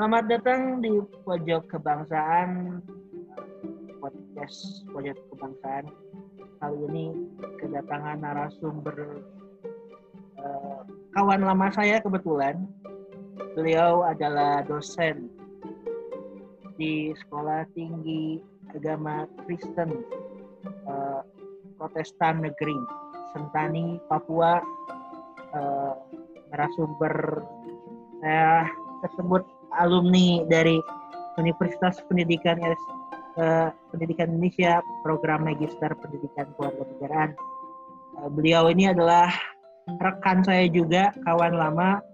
Selamat datang di Pojok Kebangsaan podcast Pojok Kebangsaan. Kali ini kedatangan narasumber uh, kawan lama saya kebetulan. Beliau adalah dosen di Sekolah Tinggi Agama Kristen uh, Protestan Negeri Sentani, Papua. Uh, narasumber saya tersebut alumni dari Universitas Pendidikan uh, Pendidikan Indonesia Program Magister Pendidikan Kewarganegaraan. Uh, beliau ini adalah rekan saya juga, kawan lama.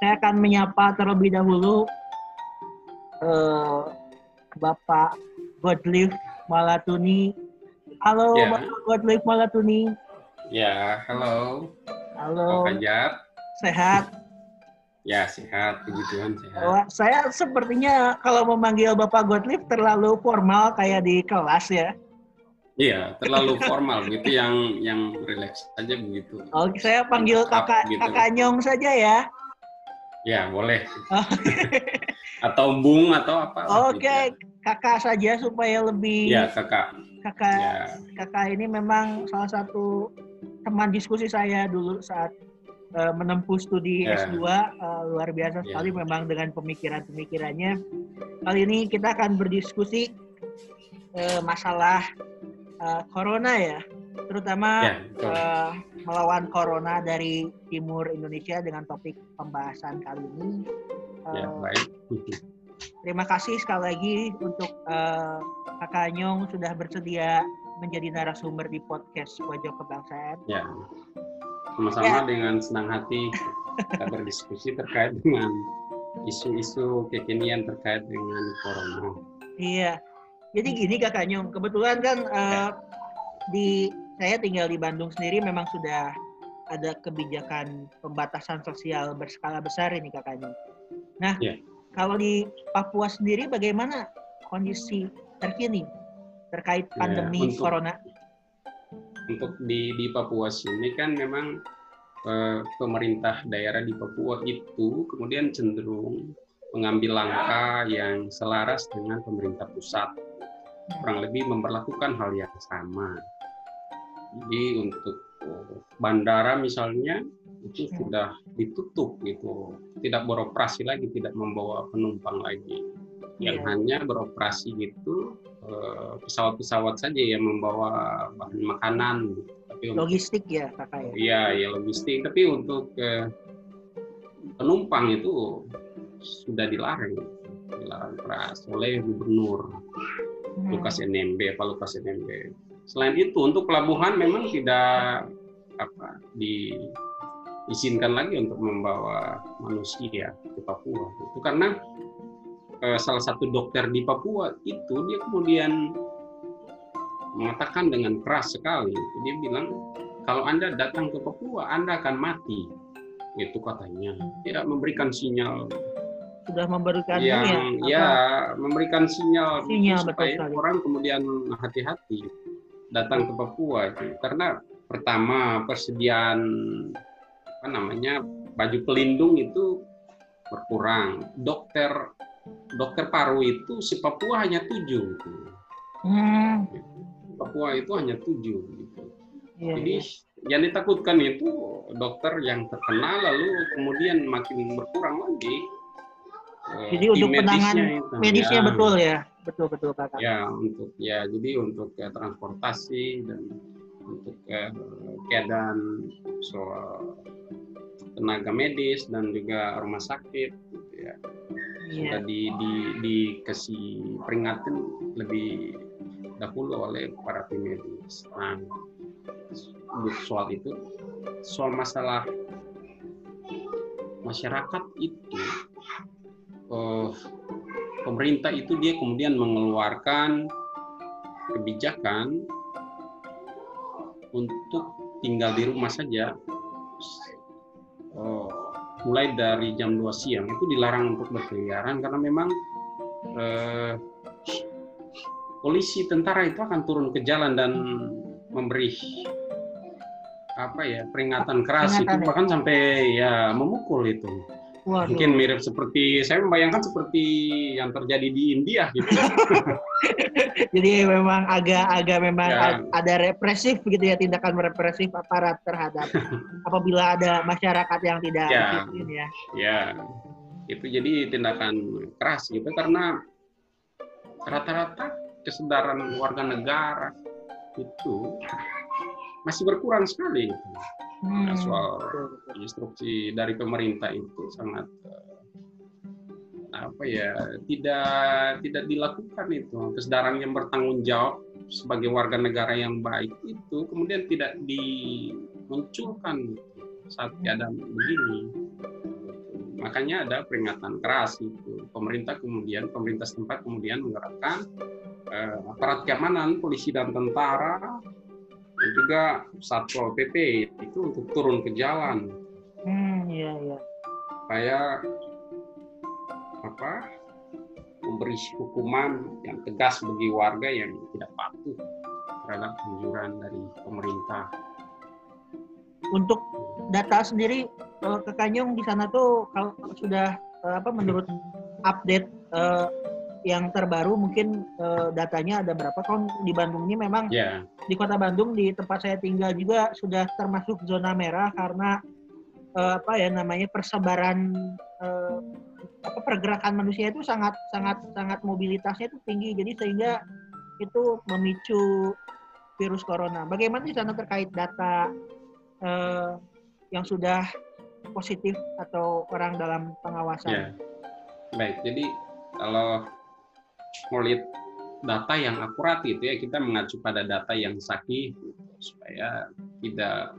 Saya akan menyapa terlebih dahulu uh, Bapak Godlive Malatuni. Halo yeah. Bapak Godlive Malatuni. Ya, halo. Halo. Pak Fajar. Sehat? Ya, sehat. Puji Tuhan, sehat. Oh, saya sepertinya kalau memanggil Bapak Gottlieb terlalu formal kayak di kelas ya. Iya, terlalu formal gitu yang yang rileks saja begitu. Oke, saya panggil kakak gitu. kakak Nyong saja ya. Ya, boleh. Oh. atau Bung atau apa. Oke, okay. gitu. kakak saja supaya lebih Ya, kakak. Kakak ya. kakak ini memang salah satu teman diskusi saya dulu saat uh, menempuh studi yeah. S2 uh, luar biasa yeah. sekali memang dengan pemikiran-pemikirannya. Kali ini kita akan berdiskusi uh, masalah uh, corona ya, terutama yeah, ya, uh, melawan corona dari timur Indonesia dengan topik pembahasan kali ini. Uh, ya, baik. Terima kasih sekali lagi untuk uh, Kakak Nyong sudah bersedia menjadi narasumber di podcast Pojok Kebangsaan. Ya sama-sama ya. dengan senang hati kita berdiskusi terkait dengan isu-isu kekinian terkait dengan corona. Iya. Jadi gini Kakak Nyong, kebetulan kan uh, di saya tinggal di Bandung sendiri memang sudah ada kebijakan pembatasan sosial berskala besar ini Kakak Nyong. Nah, ya. kalau di Papua sendiri bagaimana kondisi terkini terkait ya, pandemi ya, untuk, corona? Untuk di di Papua sini kan memang eh, pemerintah daerah di Papua itu kemudian cenderung mengambil langkah yang selaras dengan pemerintah pusat kurang lebih memperlakukan hal yang sama jadi untuk oh, bandara misalnya itu hmm. sudah ditutup gitu tidak beroperasi lagi tidak membawa penumpang lagi yang yeah. hanya beroperasi eh, pesawat-pesawat saja yang membawa bahan makanan. Tapi logistik ya kakak ya? Iya, ya logistik. Tapi untuk uh, penumpang itu sudah dilarang, dilarang keras oleh gubernur hmm. Lukas NMB, Pak Lukas NMB. Selain itu untuk pelabuhan memang tidak apa diizinkan lagi untuk membawa manusia ke Papua. Itu karena eh, salah satu dokter di Papua itu dia kemudian mengatakan dengan keras sekali. Dia bilang kalau anda datang ke Papua anda akan mati itu katanya. Tidak memberikan sinyal. Sudah memberikan yang ya, ya memberikan sinyal, sinyal supaya betul orang kemudian hati-hati datang ke Papua itu. karena pertama persediaan apa namanya baju pelindung itu berkurang. Dokter dokter paru itu si Papua hanya tujuh. Hmm. Papua itu hanya tujuh. Gitu. Ya, Jadi ya. yang ditakutkan itu dokter yang terkenal lalu kemudian makin berkurang lagi. Eh, jadi untuk penanganan itu. medisnya ya. betul ya, betul betul Pak. Ya untuk ya jadi untuk ya, transportasi dan untuk ya, keadaan soal tenaga medis dan juga rumah sakit gitu ya sudah iya. di, di, dikasih peringatan lebih dahulu oleh para tim medis. Nah, soal itu, soal masalah masyarakat itu, uh, pemerintah itu dia kemudian mengeluarkan kebijakan untuk tinggal di rumah saja. Uh, mulai dari jam 2 siang itu dilarang untuk berkeliaran karena memang eh, polisi tentara itu akan turun ke jalan dan memberi apa ya peringatan keras peringatan itu ya. bahkan sampai ya memukul itu Waduh. Mungkin mirip seperti saya membayangkan seperti yang terjadi di India gitu. Jadi memang agak-agak memang ya. ada represif gitu ya tindakan represif aparat terhadap apabila ada masyarakat yang tidak ya. disiplin ya. Ya. Itu jadi tindakan keras gitu karena rata-rata kesadaran warga negara itu masih berkurang sekali. Gitu hmm. soal instruksi dari pemerintah itu sangat eh, apa ya tidak tidak dilakukan itu. Kesadaran yang bertanggung jawab sebagai warga negara yang baik itu kemudian tidak dimunculkan saat keadaan begini. Makanya ada peringatan keras itu. Pemerintah kemudian pemerintah setempat kemudian menggerakkan eh, aparat keamanan polisi dan tentara dan juga satpol pp itu untuk turun ke jalan. Hmm, iya iya. Supaya apa memberi hukuman yang tegas bagi warga yang tidak patuh terhadap anjuran dari pemerintah. Untuk data sendiri eh, ke Kanyong di sana tuh kalau sudah eh, apa menurut update eh, yang terbaru mungkin uh, datanya ada berapa kalau di Bandung ini memang yeah. di kota Bandung di tempat saya tinggal juga sudah termasuk zona merah karena uh, apa ya namanya persebaran uh, apa pergerakan manusia itu sangat sangat sangat mobilitasnya itu tinggi jadi sehingga itu memicu virus corona. Bagaimana di sana terkait data uh, yang sudah positif atau orang dalam pengawasan? Yeah. Baik, jadi kalau melihat data yang akurat itu ya. Kita mengacu pada data yang sahih supaya tidak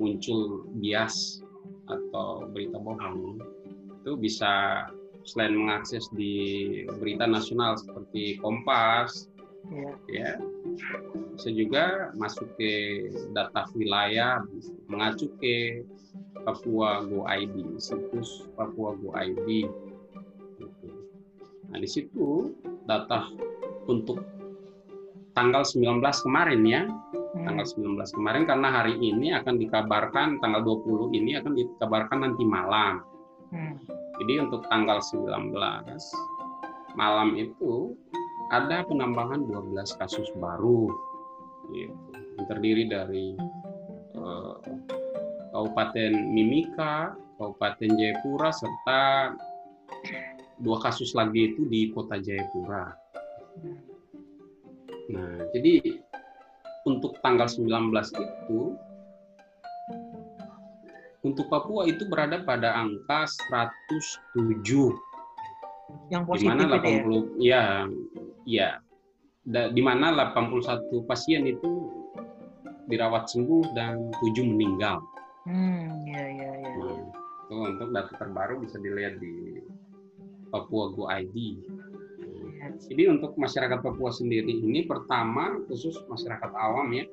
muncul bias atau berita bohong. Itu bisa selain mengakses di berita nasional seperti Kompas ya, ya bisa juga masuk ke data wilayah mengacu ke Papua Go ID situs Papua Go ID Nah, di situ data untuk tanggal 19 kemarin ya. Hmm. Tanggal 19 kemarin karena hari ini akan dikabarkan tanggal 20 ini akan dikabarkan nanti malam. Hmm. Jadi untuk tanggal 19 malam itu ada penambahan 12 kasus baru. Gitu. Yang terdiri dari uh, Kabupaten Mimika, Kabupaten Jayapura serta dua kasus lagi itu di kota Jayapura. Nah, jadi untuk tanggal 19 itu untuk Papua itu berada pada angka 107. Yang positif di mana 80 ya? Ya, ya. di mana 81 pasien itu dirawat sembuh dan 7 meninggal. Hmm, ya ya ya. Nah, itu untuk data terbaru bisa dilihat di Papua Go ID. Jadi untuk masyarakat Papua sendiri ini pertama khusus masyarakat awam ya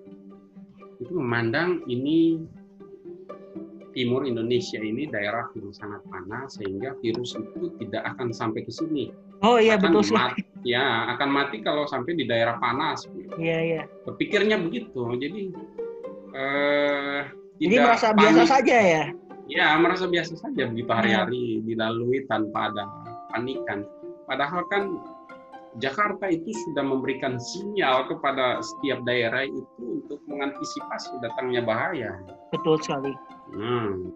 itu memandang ini timur Indonesia ini daerah yang sangat panas sehingga virus itu tidak akan sampai ke sini. Oh iya akan betul mati, Ya akan mati kalau sampai di daerah panas. Iya iya. Berpikirnya begitu. Jadi eh, jadi merasa panik. biasa saja ya? Ya merasa biasa saja begitu hari-hari ya. dilalui tanpa ada kepanikan. Padahal kan Jakarta itu sudah memberikan sinyal kepada setiap daerah itu untuk mengantisipasi datangnya bahaya. Betul sekali. Hmm.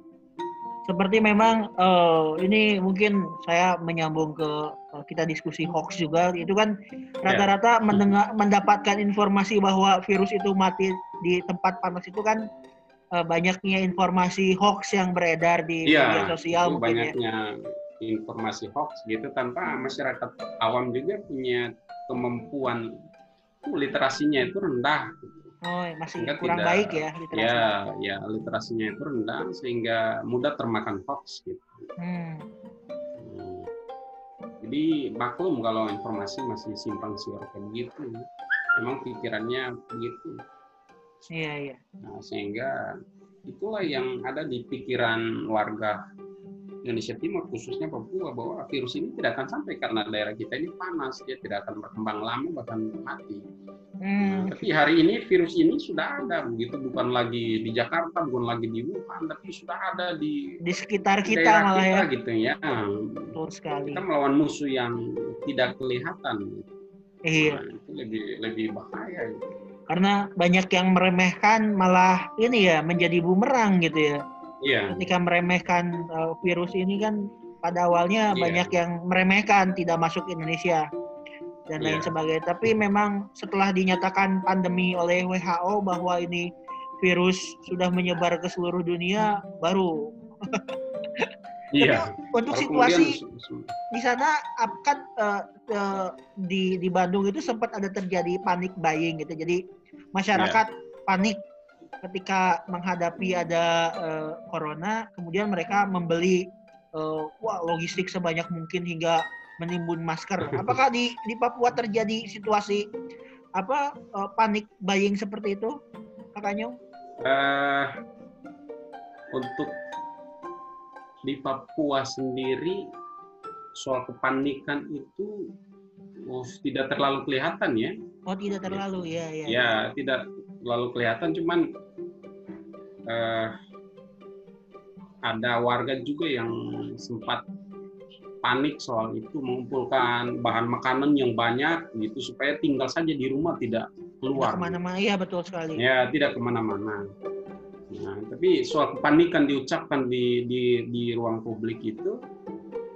Seperti memang uh, ini mungkin saya menyambung ke uh, kita diskusi hoax juga itu kan rata-rata yeah. mendengar mendapatkan informasi bahwa virus itu mati di tempat panas itu kan uh, banyaknya informasi hoax yang beredar di yeah, media sosial mungkin ya. banyaknya ya informasi hoax gitu tanpa masyarakat awam juga punya kemampuan uh, literasinya itu rendah. Oh, masih sehingga kurang tidak, baik ya literasinya. Ya, ya literasinya itu rendah sehingga mudah termakan hoax gitu. Hmm. Hmm. Jadi maklum kalau informasi masih simpang siur kayak begitu. Memang pikirannya begitu. Iya, iya. Nah, sehingga itulah yang ada di pikiran warga Indonesia Timur khususnya Papua bahwa virus ini tidak akan sampai karena daerah kita ini panas dia tidak akan berkembang lama bahkan mati Hmm. Nah, tapi hari ini virus ini sudah ada begitu bukan lagi di Jakarta, bukan lagi di Wuhan, tapi sudah ada di di sekitar kita malah kita, ya. gitu ya. Betul sekali. Kita melawan musuh yang tidak kelihatan. Iya. Nah, itu lebih lebih bahaya. Gitu. Karena banyak yang meremehkan malah ini ya menjadi bumerang gitu ya. Iya. Ketika meremehkan uh, virus ini kan pada awalnya iya. banyak yang meremehkan tidak masuk Indonesia dan yeah. lain sebagainya. Tapi memang setelah dinyatakan pandemi oleh WHO bahwa ini virus sudah menyebar ke seluruh dunia, baru. Iya. Untuk situasi di sana kan uh, uh, di di Bandung itu sempat ada terjadi panik buying gitu. Jadi masyarakat yeah. panik ketika menghadapi ada uh, corona, kemudian mereka membeli uh, wah logistik sebanyak mungkin hingga menimbun masker. Apakah di di Papua terjadi situasi apa uh, panik buying seperti itu, Kak Nyong? Uh, untuk di Papua sendiri soal kepanikan itu oh, tidak terlalu kelihatan ya. Oh tidak terlalu ya ya. Ya tidak terlalu kelihatan, cuman uh, ada warga juga yang sempat panik soal itu mengumpulkan bahan makanan yang banyak gitu supaya tinggal saja di rumah tidak keluar. ke mana-mana, iya betul sekali. Ya tidak ke mana-mana. Nah, tapi soal kepanikan diucapkan di di di ruang publik itu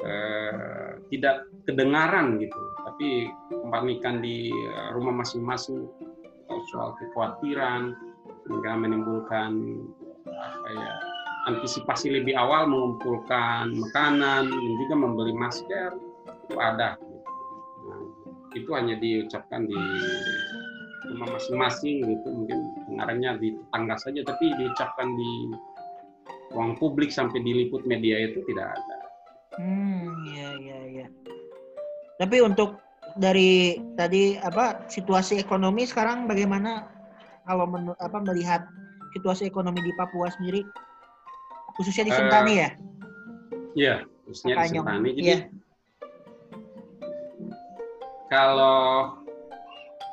eh, tidak kedengaran gitu, tapi kepanikan di rumah masing-masing soal kekhawatiran hingga menimbulkan apa ya antisipasi lebih awal mengumpulkan makanan dan juga membeli masker itu ada. Nah, itu hanya diucapkan di rumah masing-masing gitu mungkin pengarangnya di tetangga saja tapi diucapkan di ruang publik sampai diliput media itu tidak ada. Hmm, ya ya ya. Tapi untuk dari tadi apa situasi ekonomi sekarang bagaimana kalau men, apa melihat situasi ekonomi di Papua sendiri khususnya di Sentani uh, ya? Iya, khususnya di Sentani. Jadi ya. kalau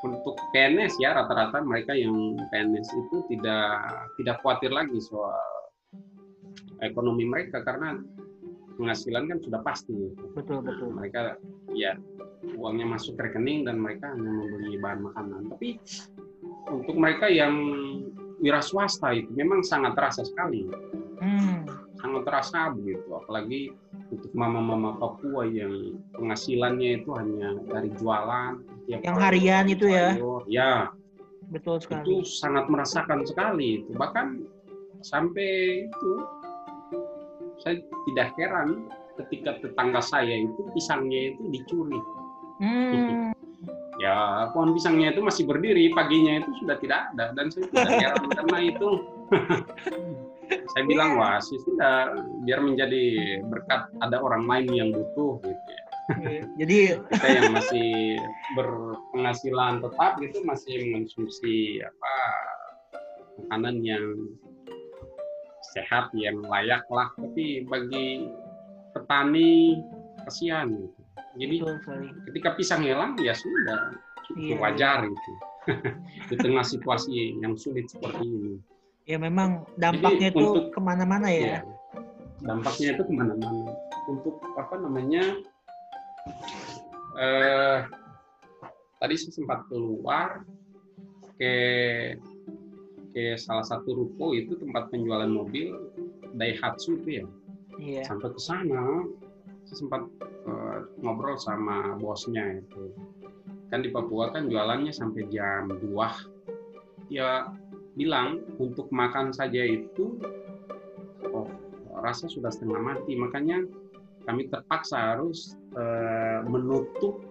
untuk PNS ya rata-rata mereka yang PNS itu tidak tidak khawatir lagi soal ekonomi mereka karena penghasilan kan sudah pasti. Betul betul. Nah, mereka ya uangnya masuk ke rekening dan mereka hanya membeli bahan makanan. Tapi untuk mereka yang wira swasta itu memang sangat terasa sekali. Hmm. sangat terasa begitu apalagi untuk mama-mama Papua yang penghasilannya itu hanya dari jualan yang harian itu ya? ya. Betul sekali. itu sangat merasakan sekali itu. Bahkan sampai itu saya tidak heran ketika tetangga saya itu pisangnya itu dicuri. Hmm. Ya pohon pisangnya itu masih berdiri paginya itu sudah tidak ada dan saya tidak heran karena itu saya bilang wah sih sudah biar menjadi berkat ada orang lain yang butuh gitu ya. Jadi kita yang masih berpenghasilan tetap gitu masih mengonsumsi apa makanan yang sehat yang layak lah tapi bagi petani kasihan gitu. Jadi ketika pisang hilang ya sudah. Iya, wajar iya. itu. Di tengah situasi yang sulit seperti ini. Ya memang dampaknya Jadi, itu untuk, ke mana-mana ya. ya dampaknya itu ke mana-mana. Untuk apa namanya eh, tadi saya sempat keluar ke ke salah satu ruko itu tempat penjualan mobil Daihatsu itu ya. Iya. sampai ke sana saya sempat uh, ngobrol sama bosnya itu. Kan di Papua kan jualannya sampai jam 2 ya bilang untuk makan saja itu oh rasa sudah setengah mati. Makanya kami terpaksa harus uh, menutup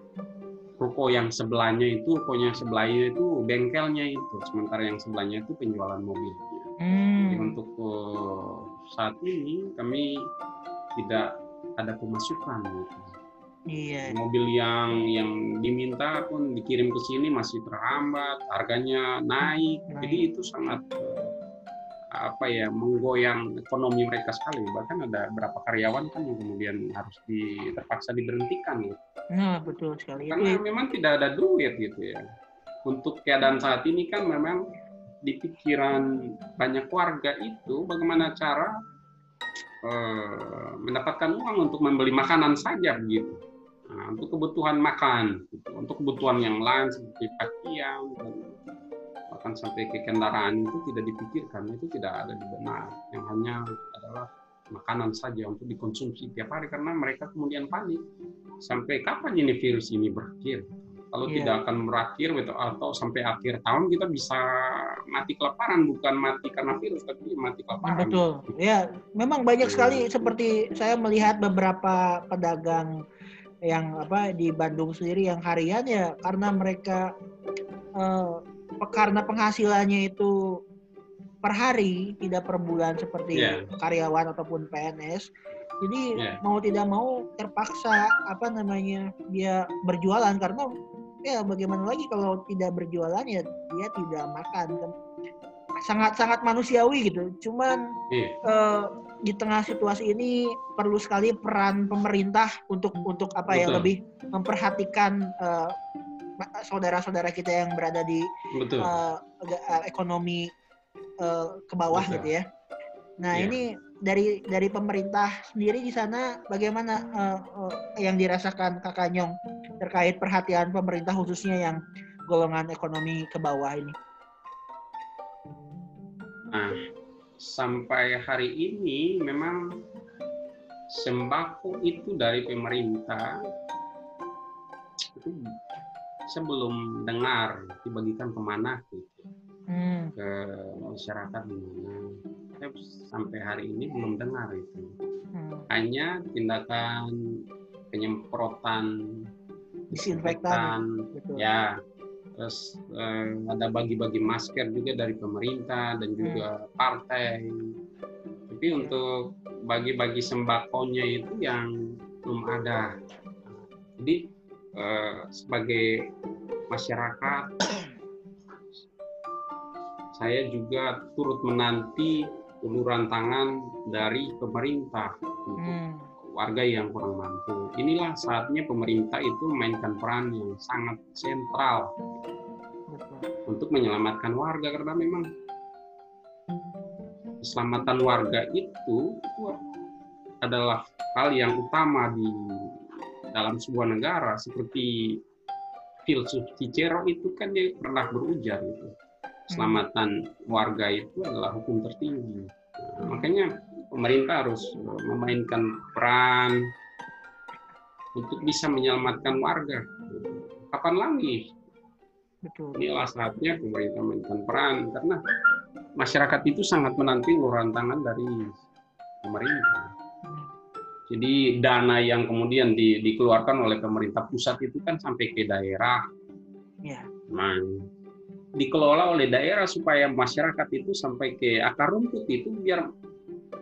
ruko yang sebelahnya itu rukonya sebelahnya itu bengkelnya itu. Sementara yang sebelahnya itu penjualan mobil. Hmm. Jadi untuk uh, saat ini kami tidak ada pemasukan. gitu. Iya. Mobil yang yang diminta pun dikirim ke sini masih terhambat, harganya naik. naik. Jadi itu sangat eh, apa ya menggoyang ekonomi mereka sekali. Bahkan ada beberapa karyawan kan yang kemudian harus di, terpaksa diberhentikan gitu. Nah, betul sekali. Karena itu... memang tidak ada duit gitu ya. untuk keadaan saat ini kan memang di pikiran banyak warga itu bagaimana cara uh, mendapatkan uang untuk membeli makanan saja begitu. Nah, untuk kebutuhan makan, gitu. untuk kebutuhan yang lain seperti pakaian dan bahkan sampai ke kendaraan itu tidak dipikirkan, itu tidak ada di benak. Yang hanya adalah makanan saja untuk dikonsumsi tiap hari karena mereka kemudian panik sampai kapan ini virus ini berakhir kalau yeah. tidak akan berakhir gitu atau sampai akhir tahun kita bisa mati kelaparan bukan mati karena virus tapi mati kelaparan betul ya memang banyak sekali seperti saya melihat beberapa pedagang yang apa di Bandung sendiri yang harian ya karena mereka eh, karena penghasilannya itu per hari tidak per bulan seperti yeah. karyawan ataupun PNS jadi yeah. mau tidak mau terpaksa apa namanya dia berjualan karena ya bagaimana lagi kalau tidak berjualan ya dia tidak makan kan sangat sangat manusiawi gitu cuman yeah. Iya. uh, di tengah situasi ini perlu sekali peran pemerintah untuk untuk apa ya lebih memperhatikan uh, saudara-saudara kita yang berada di Uh, ekonomi uh, ke bawah Betul. gitu ya. Nah yeah. ini dari dari pemerintah sendiri di sana bagaimana uh, uh, yang dirasakan Kakak Nyong terkait perhatian pemerintah khususnya yang golongan ekonomi ke bawah ini? Nah, sampai hari ini memang sembako itu dari pemerintah itu sebelum dengar dibagikan ke mana gitu hmm. ke masyarakat di mana sampai hari ini belum dengar itu hmm. hanya tindakan penyemprotan disinfektan ya terus eh, ada bagi-bagi masker juga dari pemerintah dan juga hmm. partai tapi untuk bagi-bagi sembakonya itu yang belum ada jadi eh, sebagai masyarakat saya juga turut menanti uluran tangan dari pemerintah untuk hmm. Warga yang kurang mampu. Inilah saatnya pemerintah itu memainkan peran yang sangat sentral. Untuk menyelamatkan warga karena memang keselamatan warga itu, itu adalah hal yang utama di dalam sebuah negara seperti filsuf Cicero itu kan dia pernah berujar gitu keselamatan warga itu adalah hukum tertinggi. Nah, makanya pemerintah harus memainkan peran untuk bisa menyelamatkan warga. Kapan lagi? Betul. Inilah saatnya pemerintah memainkan peran karena masyarakat itu sangat menanti uluran tangan dari pemerintah. Jadi dana yang kemudian di, dikeluarkan oleh pemerintah pusat itu kan sampai ke daerah. Ya. Nah, dikelola oleh daerah supaya masyarakat itu sampai ke akar rumput itu biar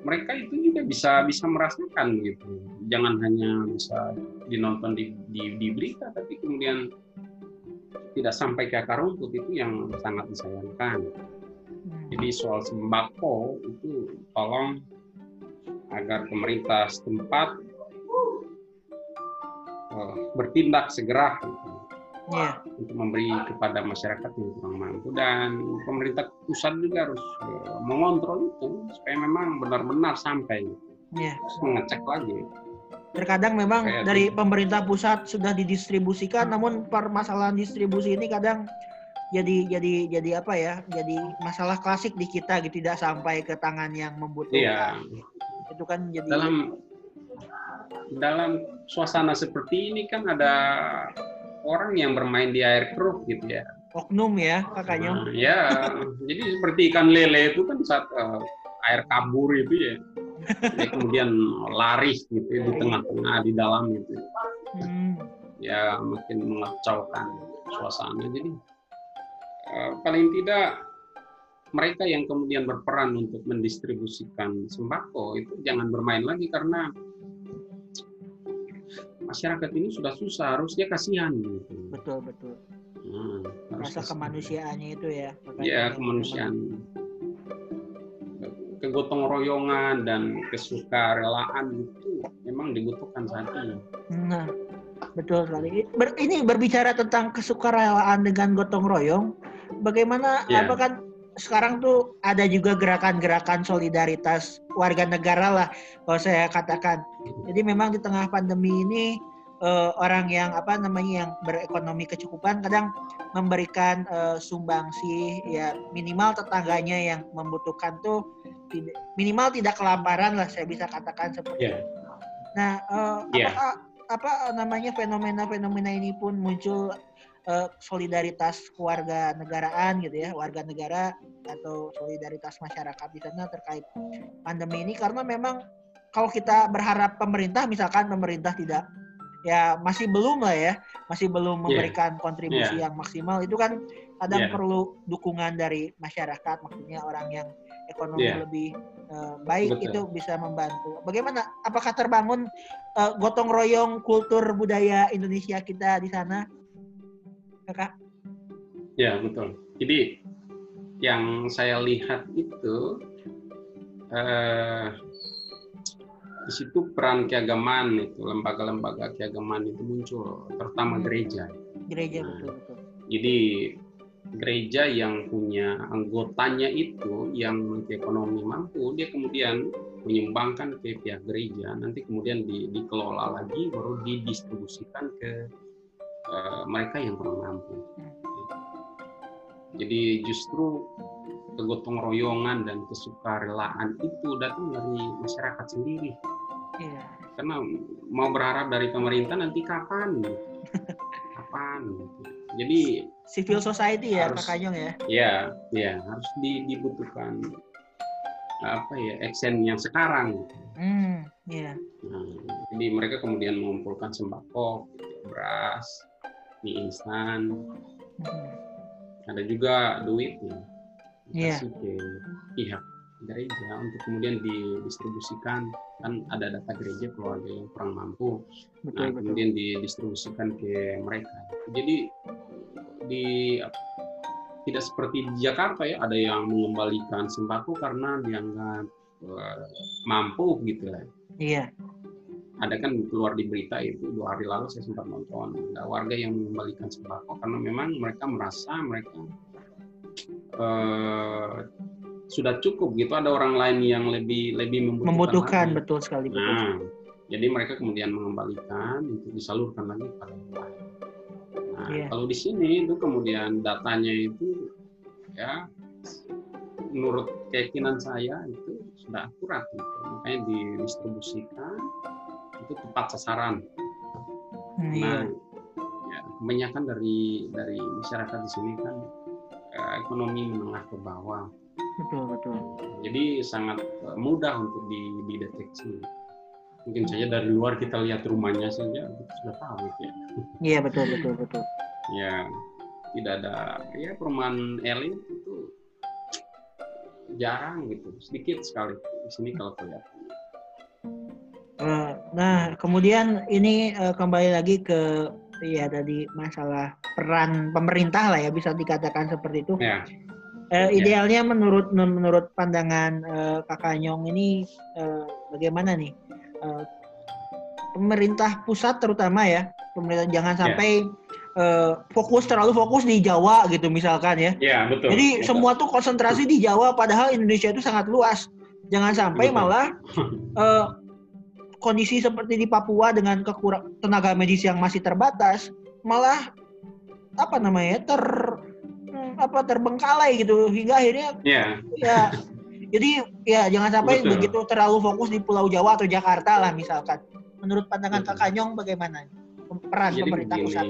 mereka itu juga bisa bisa merasakan gitu. Jangan hanya bisa dinonton di, di, di berita tapi kemudian tidak sampai ke akar rumput itu yang sangat disayangkan. Jadi soal sembako itu tolong agar pemerintah setempat uh, bertindak segera. gitu yeah. untuk memberi kepada masyarakat yang kurang mampu dan pemerintah pusat juga harus uh, mengontrol itu supaya memang benar-benar sampai yeah. terus mengecek lagi terkadang memang Kayak dari itu. pemerintah pusat sudah didistribusikan namun permasalahan distribusi ini kadang jadi jadi jadi apa ya jadi masalah klasik di kita gitu tidak sampai ke tangan yang membutuhkan iya. itu kan jadi dalam dalam suasana seperti ini kan ada orang yang bermain di air keruh gitu ya. Oknum ya kakaknya. Nah, ya, jadi seperti ikan lele itu kan saat uh, air kabur itu ya. Dia kemudian lari gitu ya, di tengah-tengah di dalam gitu. Hmm. Ya makin mengacaukan suasana. Jadi uh, paling tidak mereka yang kemudian berperan untuk mendistribusikan sembako itu jangan bermain lagi karena masyarakat ini sudah susah harusnya kasihan gitu. Betul betul. Hmm, rasa kemanusiaannya itu ya ya kemanusiaan. kegotong royongan dan kesukarelaan itu memang dibutuhkan saat ini. Nah Betul sekali. Ber, ini berbicara tentang kesukarelaan dengan gotong royong, bagaimana yeah. apa kan sekarang tuh ada juga gerakan-gerakan solidaritas warga negara lah kalau saya katakan. Jadi memang di tengah pandemi ini uh, orang yang apa namanya yang berekonomi kecukupan kadang memberikan uh, sumbangsi ya minimal tetangganya yang membutuhkan tuh minimal tidak kelaparan lah saya bisa katakan seperti yeah. itu. Nah, uh, yeah. apakah apa namanya fenomena-fenomena ini pun muncul uh, solidaritas keluarga negaraan gitu ya, warga negara atau solidaritas masyarakat di sana terkait pandemi ini karena memang kalau kita berharap pemerintah misalkan pemerintah tidak ya masih belum lah ya, masih belum iya. memberikan yeah. kontribusi yeah. yang maksimal itu kan kadang yeah. perlu dukungan dari masyarakat, maksudnya orang yang ekonomi yeah. lebih uh, baik Betul. itu bisa membantu. Bagaimana? Apakah terbangun uh, gotong royong kultur budaya Indonesia kita di sana, kakak? Ya betul. Jadi yang saya lihat itu uh, di situ peran keagamaan itu lembaga-lembaga keagamaan itu muncul terutama hmm. gereja gereja nah, betul betul jadi gereja yang punya anggotanya itu yang ekonomi mampu dia kemudian menyumbangkan ke pihak gereja nanti kemudian di, dikelola lagi baru didistribusikan ke uh, mereka yang kurang mampu hmm. jadi justru kegotong royongan dan kesukarelaan itu datang dari masyarakat sendiri Iya. Karena mau berharap dari pemerintah nanti kapan? kapan? Jadi civil society ya harus, Pak Kanyong ya? Iya, ya harus di, dibutuhkan apa ya action yang sekarang. Hmm, iya. Nah, jadi mereka kemudian mengumpulkan sembako, beras, mie instan. Hmm. Ada juga duit ya. Dikasih yeah. ke pihak gereja untuk kemudian didistribusikan kan ada data gereja keluarga yang kurang mampu betul, nah betul. kemudian didistribusikan ke mereka jadi di tidak seperti di Jakarta ya ada yang mengembalikan sembako karena dianggap uh, mampu gitu ya iya ada kan keluar di berita itu dua hari lalu saya sempat nonton ada warga yang mengembalikan sembako karena memang mereka merasa mereka uh, sudah cukup gitu ada orang lain yang lebih lebih membutuhkan, membutuhkan betul sekali betul. Nah, jadi mereka kemudian mengembalikan untuk disalurkan lagi pada yang lain. Nah, yeah. kalau di sini itu kemudian datanya itu ya menurut keyakinan saya itu sudah akurat gitu. makanya didistribusikan itu tepat sasaran. Hmm, nah, ya, kebanyakan dari dari masyarakat di sini kan eh, ekonomi menengah ke bawah. Betul betul. Jadi sangat eh, mudah untuk dideteksi. Mungkin saja dari luar kita lihat rumahnya saja sudah tahu gitu ya. Iya betul betul betul. Ya tidak ada ya perumahan elit itu jarang gitu sedikit sekali. Di sini kalau kelihatan nah kemudian ini uh, kembali lagi ke ya tadi masalah peran pemerintah lah ya bisa dikatakan seperti itu ya Uh, idealnya menurut menurut pandangan uh, Kakak Nyong ini uh, bagaimana nih? Uh, pemerintah pusat terutama ya, pemerintah jangan ya. sampai yeah. uh, fokus terlalu fokus di Jawa gitu misalkan ya. yeah, betul. Jadi betul. semua tuh konsentrasi di Jawa padahal Indonesia itu sangat luas. Jangan sampai betul. malah uh, kondisi seperti di Papua dengan kekurang tenaga medis yang masih terbatas malah apa namanya ter apa terbengkalai gitu hingga akhirnya yeah. ya jadi ya jangan sampai Betul. begitu terlalu fokus di Pulau Jawa atau Jakarta lah misalkan. Menurut pandangan Betul. Kak Nyong bagaimana peran jadi pemerintah begini, pusat?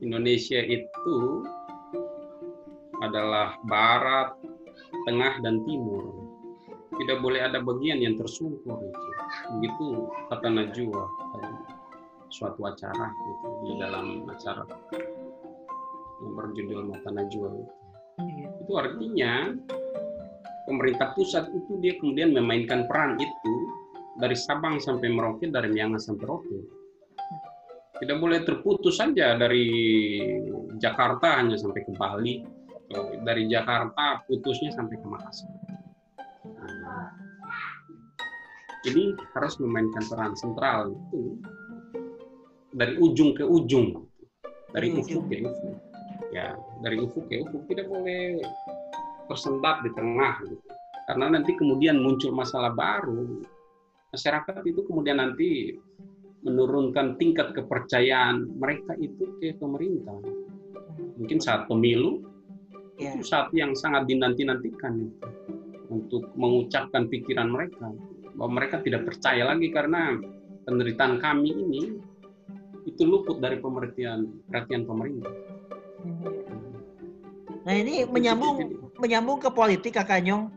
Indonesia itu adalah barat, tengah dan timur. Tidak boleh ada bagian yang tersungkur itu. Begitu kata Najwa suatu acara gitu di dalam acara yang berjudul Mata Najwa. Iya. Itu artinya pemerintah pusat itu dia kemudian memainkan peran itu dari Sabang sampai Merauke, dari Miangas sampai Rote. Tidak boleh terputus saja dari Jakarta hanya sampai ke Bali, atau dari Jakarta putusnya sampai ke Makassar. Jadi harus memainkan peran sentral itu dari ujung ke ujung. Dari ufuk ke ufuk. Ya dari ufuk ke ufuk tidak boleh tersendat di tengah gitu. karena nanti kemudian muncul masalah baru. Masyarakat itu kemudian nanti menurunkan tingkat kepercayaan mereka itu ke pemerintah. Mungkin saat pemilu yeah. itu saat yang sangat dinanti-nantikan untuk mengucapkan pikiran mereka bahwa mereka tidak percaya lagi karena penderitaan kami ini itu luput dari pengertian perhatian pemerintah. Nah ini menyambung menyambung ke politik Kak Nyong.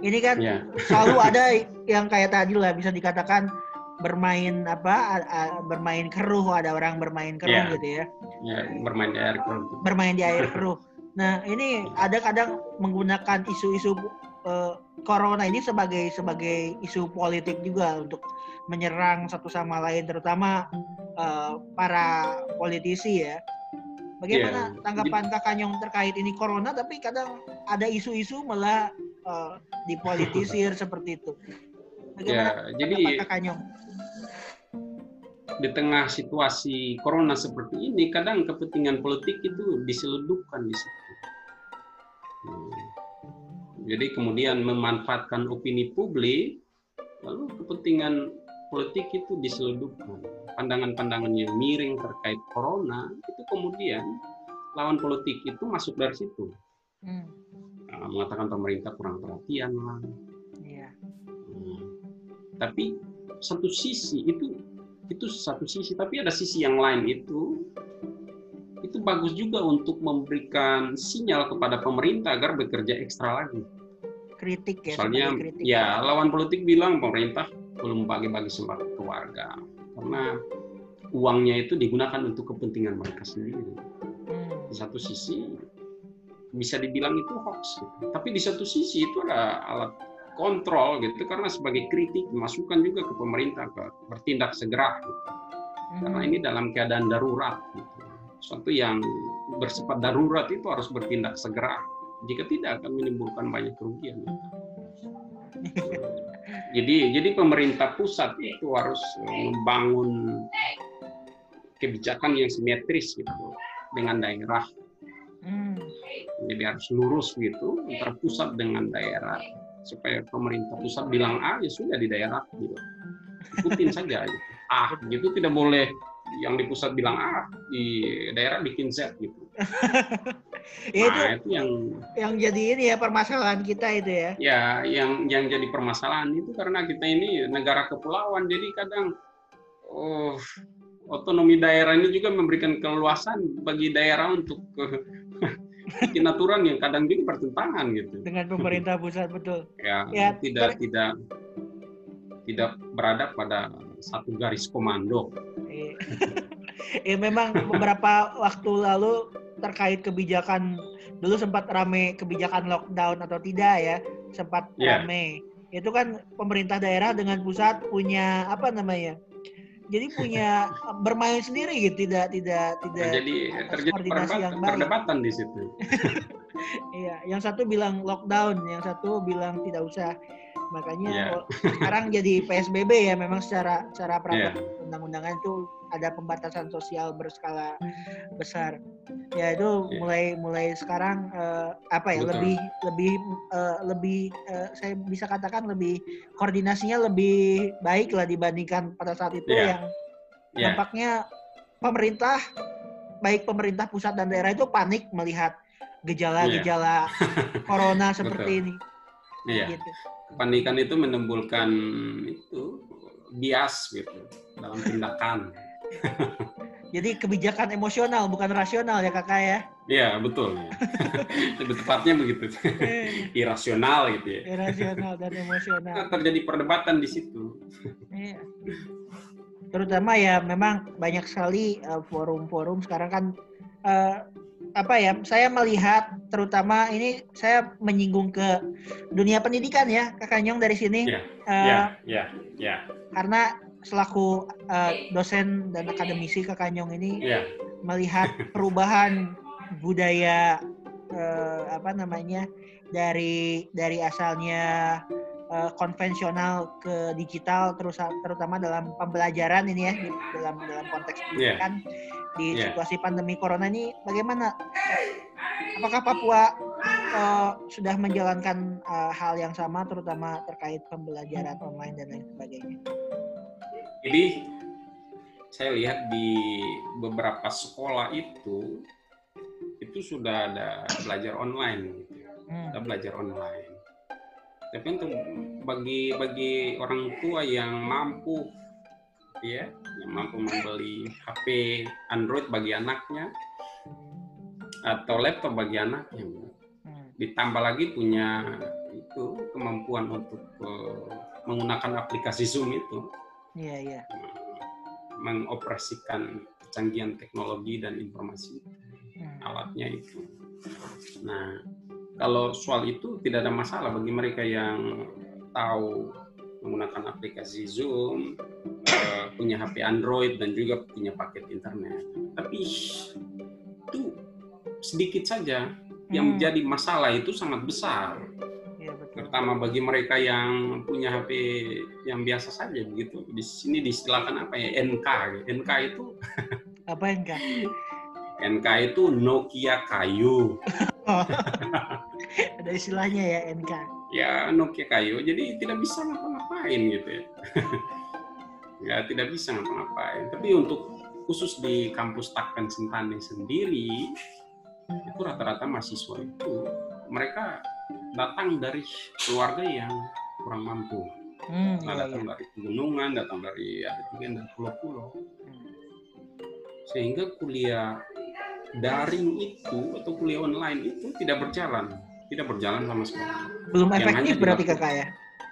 Ini kan ya. selalu ada yang kayak tadi lah bisa dikatakan bermain apa bermain keruh ada orang bermain keruh ya. gitu ya. Ya, bermain di air keruh. Bermain di air keruh. Nah, ini ada kadang menggunakan isu-isu uh, corona ini sebagai sebagai isu politik juga untuk menyerang satu sama lain terutama uh, para politisi ya. Bagaimana yeah. tanggapan Kak Kanyong terkait ini corona tapi kadang ada isu-isu malah uh, dipolitisir seperti itu. Bagaimana yeah, jadi Kak Kanyong? Di tengah situasi corona seperti ini kadang kepentingan politik itu diseludupkan di situ. Hmm. Jadi kemudian memanfaatkan opini publik lalu kepentingan politik itu diseludupkan. Pandangan-pandangan yang miring terkait corona itu kemudian lawan politik itu masuk dari situ. Hmm. Nah, mengatakan pemerintah kurang perhatian lah. Yeah. Hmm. Tapi satu sisi itu itu satu sisi, tapi ada sisi yang lain itu itu bagus juga untuk memberikan sinyal kepada pemerintah agar bekerja ekstra lagi. Kritik ya. Soalnya kritik. ya lawan politik bilang pemerintah belum bagi-bagi sembako ke warga karena uangnya itu digunakan untuk kepentingan mereka sendiri. Hmm. Di satu sisi bisa dibilang itu hoax, gitu. tapi di satu sisi itu ada alat kontrol gitu karena sebagai kritik masukan juga ke pemerintah ke bertindak segera gitu. karena hmm. ini dalam keadaan darurat gitu. Suatu yang bersifat darurat itu harus bertindak segera jika tidak akan menimbulkan banyak kerugian. Jadi jadi pemerintah pusat itu harus membangun kebijakan yang simetris gitu dengan daerah. Hmm. Jadi harus lurus gitu antara pusat dengan daerah supaya pemerintah pusat bilang A ya sudah di daerah gitu. Ikutin saja gitu. Ah gitu tidak boleh yang di pusat bilang A di daerah bikin Z gitu. ya, itu, nah, itu yang yang jadi ini ya permasalahan kita itu ya. Ya, yang yang jadi permasalahan itu karena kita ini negara kepulauan, jadi kadang oh otonomi daerah ini juga memberikan keluasan bagi daerah untuk bikin aturan yang kadang juga bertentangan gitu. Dengan pemerintah pusat betul. Ya, ya tidak ter... tidak tidak berada pada satu garis komando. ya memang beberapa waktu lalu terkait kebijakan dulu sempat rame kebijakan lockdown atau tidak ya sempat yeah. rame. Itu kan pemerintah daerah dengan pusat punya apa namanya jadi punya bermain sendiri gitu tidak tidak tidak nah, jadi terjadi koordinasi yang baik. perdebatan di situ. Iya yang satu bilang lockdown yang satu bilang tidak usah makanya yeah. sekarang jadi PSBB ya memang secara secara peraturan yeah. undang-undangan itu ada pembatasan sosial berskala besar ya itu yeah. mulai mulai sekarang uh, apa ya Betul. lebih lebih uh, lebih uh, saya bisa katakan lebih koordinasinya lebih baik lah dibandingkan pada saat itu yeah. yang yeah. nampaknya pemerintah baik pemerintah pusat dan daerah itu panik melihat gejala-gejala yeah. corona seperti Betul. ini. Iya. Gitu kepanikan itu menimbulkan itu bias gitu dalam tindakan. Jadi kebijakan emosional bukan rasional ya kakak ya? Iya betul. Lebih tepatnya begitu. Irasional gitu ya. Irasional dan emosional. Nah, terjadi perdebatan di situ. Iya. Terutama ya memang banyak sekali eh, forum-forum uh, sekarang kan uh, apa ya saya melihat terutama ini saya menyinggung ke dunia pendidikan ya kak Kanyong dari sini yeah, uh, yeah, yeah, yeah. karena selaku uh, dosen dan akademisi kak Kanyong ini yeah. melihat perubahan budaya uh, apa namanya dari dari asalnya uh, konvensional ke digital terus terutama dalam pembelajaran ini ya dalam dalam konteks iya. pendidikan yeah. di yeah. situasi pandemi corona ini bagaimana apakah Papua uh, sudah menjalankan uh, hal yang sama terutama terkait pembelajaran online dan lain sebagainya jadi saya lihat di beberapa sekolah itu itu sudah ada belajar online gitu. Hmm. Ada belajar online tapi untuk bagi bagi orang tua yang mampu ya yang mampu membeli HP Android bagi anaknya atau laptop bagi anaknya hmm. ditambah lagi punya itu kemampuan untuk uh, menggunakan aplikasi Zoom itu iya iya mengoperasikan kecanggihan teknologi dan informasi hmm. alatnya itu nah kalau soal itu tidak ada masalah bagi mereka yang tahu menggunakan aplikasi Zoom, uh, punya HP Android dan juga punya paket internet. Tapi itu sedikit saja yang hmm. menjadi masalah itu sangat besar. Ya, Terutama bagi mereka yang punya HP yang biasa saja begitu. Di sini distilahkan apa ya NK. NK itu apa NK? NK itu Nokia kayu. Ada istilahnya ya NK. Ya Nokia kayu, jadi tidak bisa ngapa-ngapain gitu ya. ya tidak bisa ngapa-ngapain. Tapi untuk khusus di kampus Takkan Sentani sendiri itu rata-rata mahasiswa itu mereka datang dari keluarga yang kurang mampu. Hmm, nah, iya, datang iya. dari pegunungan, datang dari ada juga dari pulau-pulau. Hmm. Sehingga kuliah daring itu atau kuliah online itu tidak berjalan, tidak berjalan sama sekali. Belum efektif berarti kakak ya?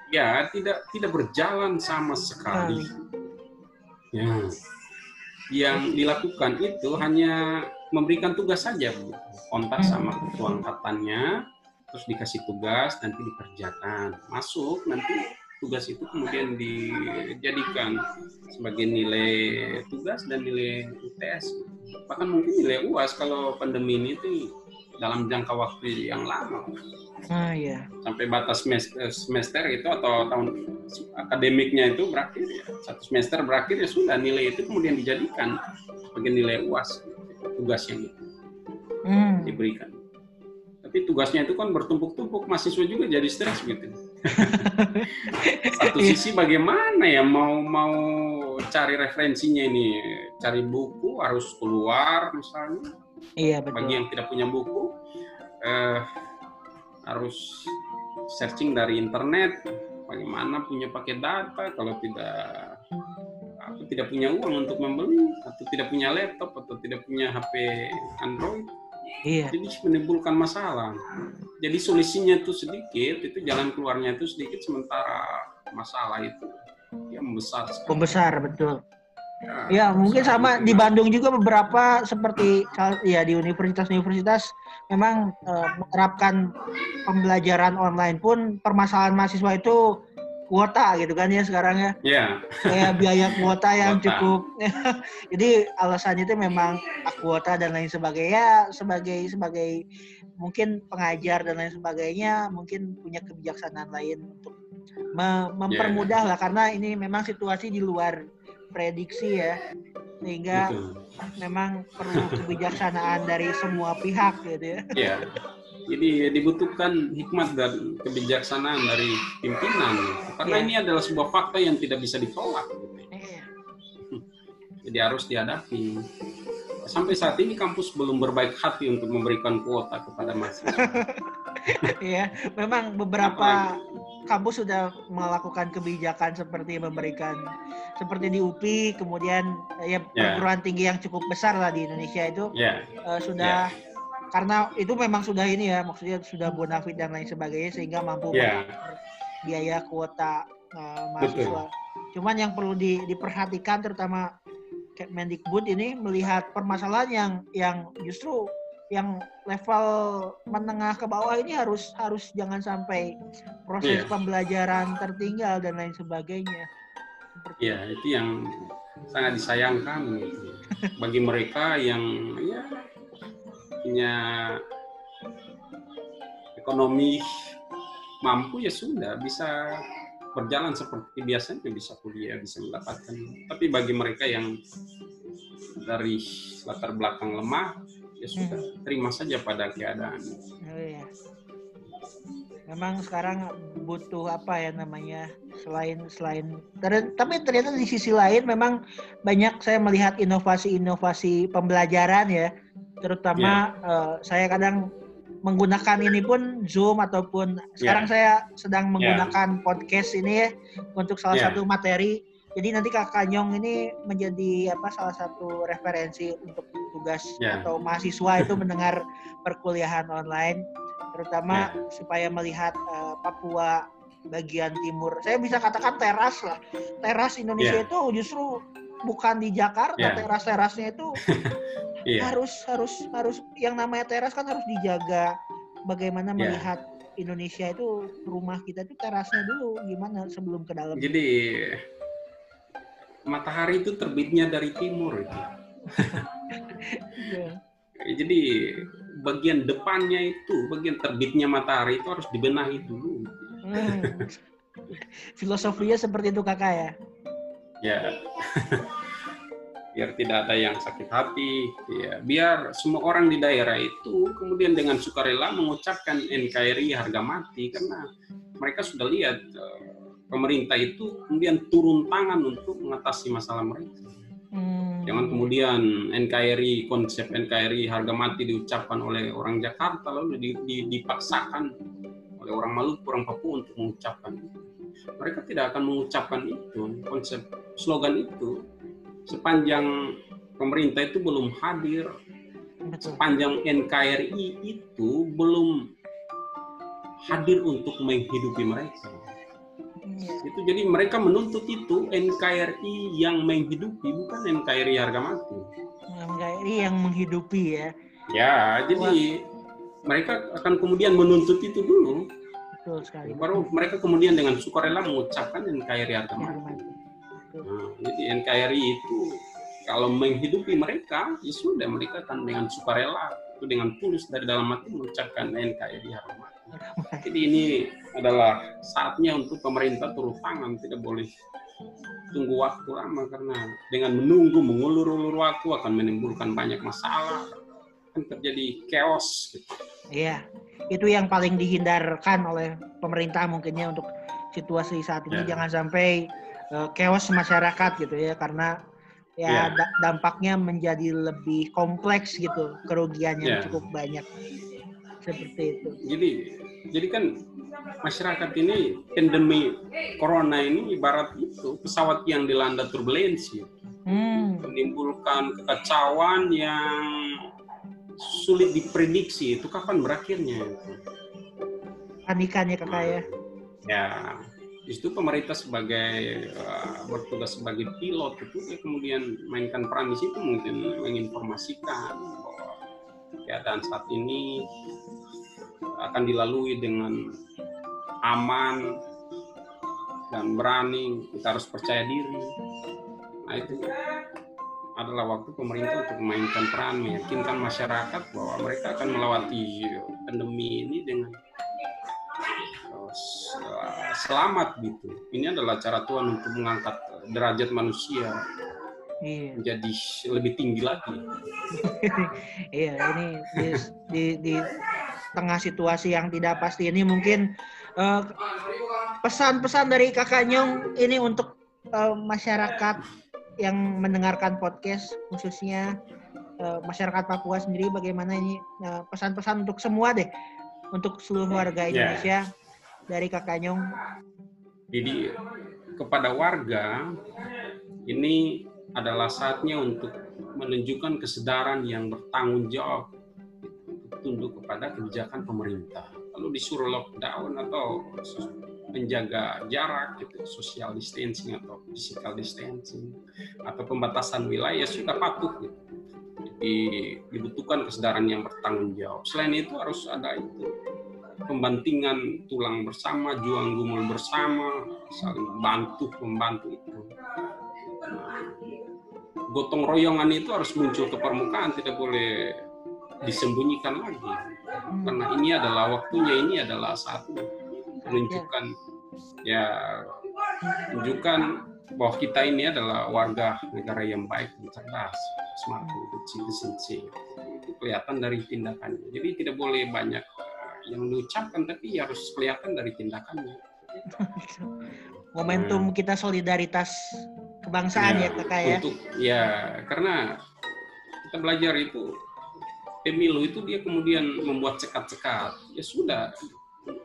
Ya, tidak tidak berjalan sama sekali. Ya, yang dilakukan itu hanya memberikan tugas saja, kontak hmm. sama ketua angkatannya, terus dikasih tugas, nanti dikerjakan, masuk, nanti tugas itu kemudian dijadikan sebagai nilai tugas dan nilai UTS bahkan mungkin nilai UAS kalau pandemi ini tuh dalam jangka waktu yang lama. Ah iya. Sampai batas semester, semester itu atau tahun akademiknya itu berakhir ya. Satu semester berakhir ya sudah nilai itu kemudian dijadikan sebagai nilai UAS tugas yang itu hmm. diberikan. Tapi tugasnya itu kan bertumpuk-tumpuk, mahasiswa juga jadi stres gitu. Satu sisi bagaimana ya mau mau cari referensinya ini, cari buku harus keluar misalnya. Iya betul. Bagi yang tidak punya buku eh, harus searching dari internet. Bagaimana punya pakai data kalau tidak aku tidak punya uang untuk membeli atau tidak punya laptop atau tidak punya HP Android Iya. Jadi menimbulkan masalah. Jadi solusinya itu sedikit, itu jalan keluarnya itu sedikit, sementara masalah itu ya membesar. Sekali. Membesar betul. Ya, ya mungkin sama di Bandung juga beberapa seperti ya di universitas-universitas memang uh, menerapkan pembelajaran online pun permasalahan mahasiswa itu kuota gitu kan ya sekarang ya. Iya. Kayak biaya kuota yang kuota. cukup. Jadi alasannya itu memang kuota dan lain sebagainya sebagai sebagai mungkin pengajar dan lain sebagainya mungkin punya kebijaksanaan lain untuk mempermudah yeah. lah karena ini memang situasi di luar prediksi ya sehingga Betul. memang perlu kebijaksanaan dari semua pihak gitu ya. Yeah. Jadi dibutuhkan hikmat dan kebijaksanaan dari pimpinan karena ya. ini adalah sebuah fakta yang tidak bisa ditolak. Ya. Jadi harus dihadapi. Sampai saat ini kampus belum berbaik hati untuk memberikan kuota kepada mahasiswa. Iya, memang beberapa kampus sudah melakukan kebijakan seperti memberikan seperti di UPI, kemudian ya, ya perguruan tinggi yang cukup besar lah di Indonesia itu yeah. uh, sudah yeah karena itu memang sudah ini ya maksudnya sudah bonafit dan lain sebagainya sehingga mampu yeah. biaya kuota uh, mahasiswa. Betul. Cuman yang perlu di, diperhatikan terutama Kemendikbud ini melihat permasalahan yang yang justru yang level menengah ke bawah ini harus harus jangan sampai proses yeah. pembelajaran tertinggal dan lain sebagainya. Iya, yeah, itu yang sangat disayangkan gitu. bagi mereka yang ya punya ekonomi mampu ya sudah bisa berjalan seperti biasanya bisa kuliah bisa mendapatkan tapi bagi mereka yang dari latar belakang lemah ya sudah hmm. terima saja pada keadaan oh, iya. memang sekarang butuh apa ya namanya selain selain tapi ternyata di sisi lain memang banyak saya melihat inovasi-inovasi pembelajaran ya terutama yeah. uh, saya kadang menggunakan ini pun Zoom ataupun sekarang yeah. saya sedang menggunakan yeah. podcast ini ya untuk salah yeah. satu materi. Jadi nanti Kakak Nyong ini menjadi apa salah satu referensi untuk tugas yeah. atau mahasiswa itu mendengar perkuliahan online terutama yeah. supaya melihat uh, Papua bagian timur. Saya bisa katakan teras lah. Teras Indonesia yeah. itu justru bukan di Jakarta, yeah. teras-terasnya itu yeah. harus harus harus yang namanya teras kan harus dijaga bagaimana yeah. melihat Indonesia itu rumah kita itu terasnya dulu gimana sebelum ke dalam jadi matahari itu terbitnya dari timur itu yeah. jadi bagian depannya itu bagian terbitnya matahari itu harus dibenahi dulu hmm. filosofinya seperti itu kakak ya ya biar tidak ada yang sakit hati, ya, biar semua orang di daerah itu kemudian dengan sukarela mengucapkan NKRI harga mati karena mereka sudah lihat uh, pemerintah itu kemudian turun tangan untuk mengatasi masalah mereka. Hmm. Jangan kemudian NKRI konsep NKRI harga mati diucapkan oleh orang Jakarta lalu dipaksakan oleh orang Maluku, orang Papua untuk mengucapkan itu. Mereka tidak akan mengucapkan itu konsep slogan itu sepanjang pemerintah itu belum hadir, sepanjang NKRI itu belum hadir untuk menghidupi mereka. Ya. Itu jadi mereka menuntut itu NKRI yang menghidupi bukan NKRI harga mati. NKRI yang menghidupi ya. Ya, jadi Wah. mereka akan kemudian menuntut itu dulu. Betul sekali. Baru mereka kemudian dengan sukarela mengucapkan NKRI harga mati. Nah, jadi NKRI itu kalau menghidupi mereka, ya sudah mereka akan dengan sukarela itu dengan tulus dari dalam hati mengucapkan NKRI Haromat. Jadi ini adalah saatnya untuk pemerintah turun tangan, tidak boleh tunggu waktu lama karena dengan menunggu mengulur-ulur waktu akan menimbulkan banyak masalah, akan terjadi chaos. Iya, itu yang paling dihindarkan oleh pemerintah mungkinnya untuk situasi saat ini ya. jangan sampai uh, chaos masyarakat gitu ya karena ya yeah. dampaknya menjadi lebih kompleks gitu kerugiannya yeah. cukup banyak seperti itu. Jadi jadi kan masyarakat ini endemi corona ini ibarat itu pesawat yang dilanda turbulensi hmm. menimbulkan kekacauan yang sulit diprediksi itu kapan berakhirnya itu. Panikannya kakak ya. Ya, di situ pemerintah sebagai uh, bertugas sebagai pilot itu ya kemudian mainkan peran di situ mungkin menginformasikan keadaan saat ini akan dilalui dengan aman dan berani. Kita harus percaya diri. Nah itu adalah waktu pemerintah untuk memainkan peran meyakinkan masyarakat bahwa mereka akan melewati pandemi ini dengan selamat gitu. Ini adalah cara Tuhan untuk mengangkat derajat manusia iya. menjadi lebih tinggi lagi. iya, ini di, di, di tengah situasi yang tidak pasti ini mungkin eh, pesan-pesan uh, dari kakak Nyong ini untuk uh, masyarakat yang mendengarkan podcast khususnya uh, masyarakat Papua sendiri bagaimana ini pesan-pesan uh, untuk semua deh untuk seluruh warga ya. Indonesia yeah dari Kakak Nyong? Jadi kepada warga ini adalah saatnya untuk menunjukkan kesadaran yang bertanggung jawab tunduk kepada kebijakan pemerintah. Lalu disuruh lockdown atau menjaga jarak gitu, social distancing atau physical distancing atau pembatasan wilayah sudah patuh gitu. Jadi dibutuhkan kesadaran yang bertanggung jawab. Selain itu harus ada itu pembantingan tulang bersama, juang gumul bersama, saling bantu membantu itu. Gotong royongan itu harus muncul ke permukaan, tidak boleh disembunyikan lagi. Karena ini adalah waktunya, ini adalah satu menunjukkan ya menunjukkan bahwa kita ini adalah warga negara yang baik dan cerdas, smart, good citizenship. Itu kelihatan dari tindakannya. Jadi tidak boleh banyak yang diucapkan, tapi harus kelihatan dari tindakannya. Momentum hmm. kita solidaritas kebangsaan ya, ya kakak ya. Untuk ya karena kita belajar itu pemilu itu dia kemudian membuat sekat-sekat. Ya sudah,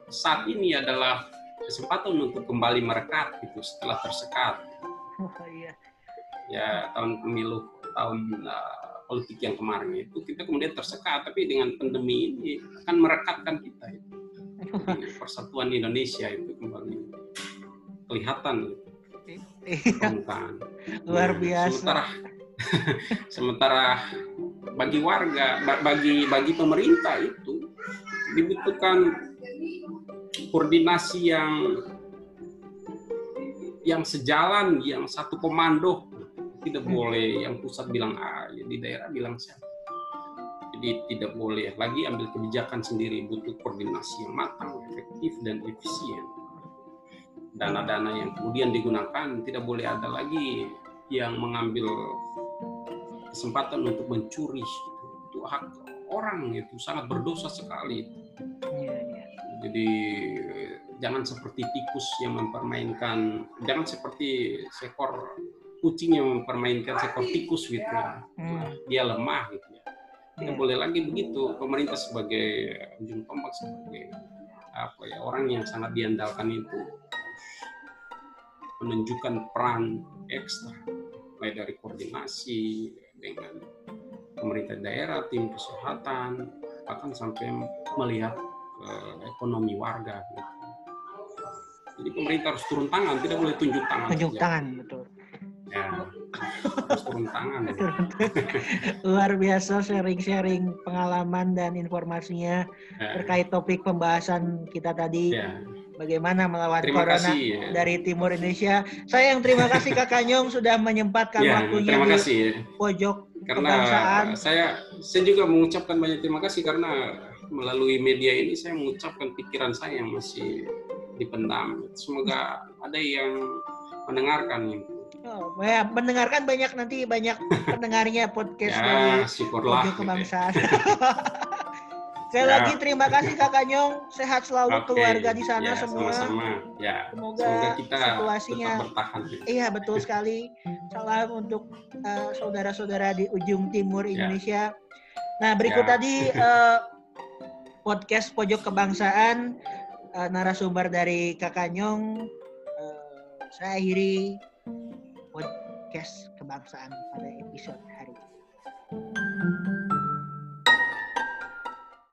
saat ini adalah kesempatan untuk kembali merekat gitu setelah tersekat. Oh, iya. Ya tahun pemilu tahun uh, politik yang kemarin itu kita kemudian tersekat, tapi dengan pandemi ini akan merekatkan kita itu. Jadi, persatuan Indonesia itu kembali kelihatan gitu. Iya. Luar nah, biasa. Sementara sementara bagi warga, bagi bagi pemerintah itu dibutuhkan koordinasi yang yang sejalan, yang satu komando. Tidak hmm. boleh yang pusat bilang A, di daerah bilang C. Jadi tidak boleh lagi ambil kebijakan sendiri, butuh koordinasi yang matang, efektif dan efisien. Dana-dana yang kemudian digunakan tidak boleh ada lagi yang mengambil kesempatan untuk mencuri itu hak orang itu sangat berdosa sekali. Iya, iya. Jadi jangan seperti tikus yang mempermainkan, jangan seperti seekor kucing yang mempermainkan seekor tikus gitu ya. Hmm. Dia lemah gitu ya. Tidak boleh lagi begitu. Pemerintah sebagai ujung tombak sebagai apa ya orang yang sangat diandalkan itu menunjukkan peran ekstra mulai dari koordinasi dengan pemerintah daerah, tim kesehatan, bahkan sampai melihat uh, ekonomi warga. Gitu. Jadi pemerintah harus turun tangan, tidak boleh tunjuk tangan. Tunjuk tangan, betul. Ya, harus turun tangan. Ya. Luar biasa sharing-sharing pengalaman dan informasinya ya. terkait topik pembahasan kita tadi. Ya bagaimana melawan terima corona kasih, ya. dari timur Indonesia. Saya yang terima kasih Kak Nyong sudah menyempatkan ya, waktunya terima kasih, ya. pojok karena kebangsaan. Saya saya juga mengucapkan banyak terima kasih karena melalui media ini saya mengucapkan pikiran saya yang masih dipendam. Semoga ada yang mendengarkan ini. Oh, ya, mendengarkan banyak nanti banyak pendengarnya podcast ya, dari pojok kebangsaan. Sekali ya. lagi terima kasih Kakak Nyong, sehat selalu okay. keluarga di sana ya, semua. Sama-sama. Ya. Semoga, Semoga kita situasinya bertahan. Iya betul sekali. Salam untuk uh, saudara-saudara di ujung timur ya. Indonesia. Nah berikut ya. tadi uh, podcast pojok kebangsaan uh, narasumber dari Kakak Nyong. Uh, saya akhiri podcast kebangsaan pada episode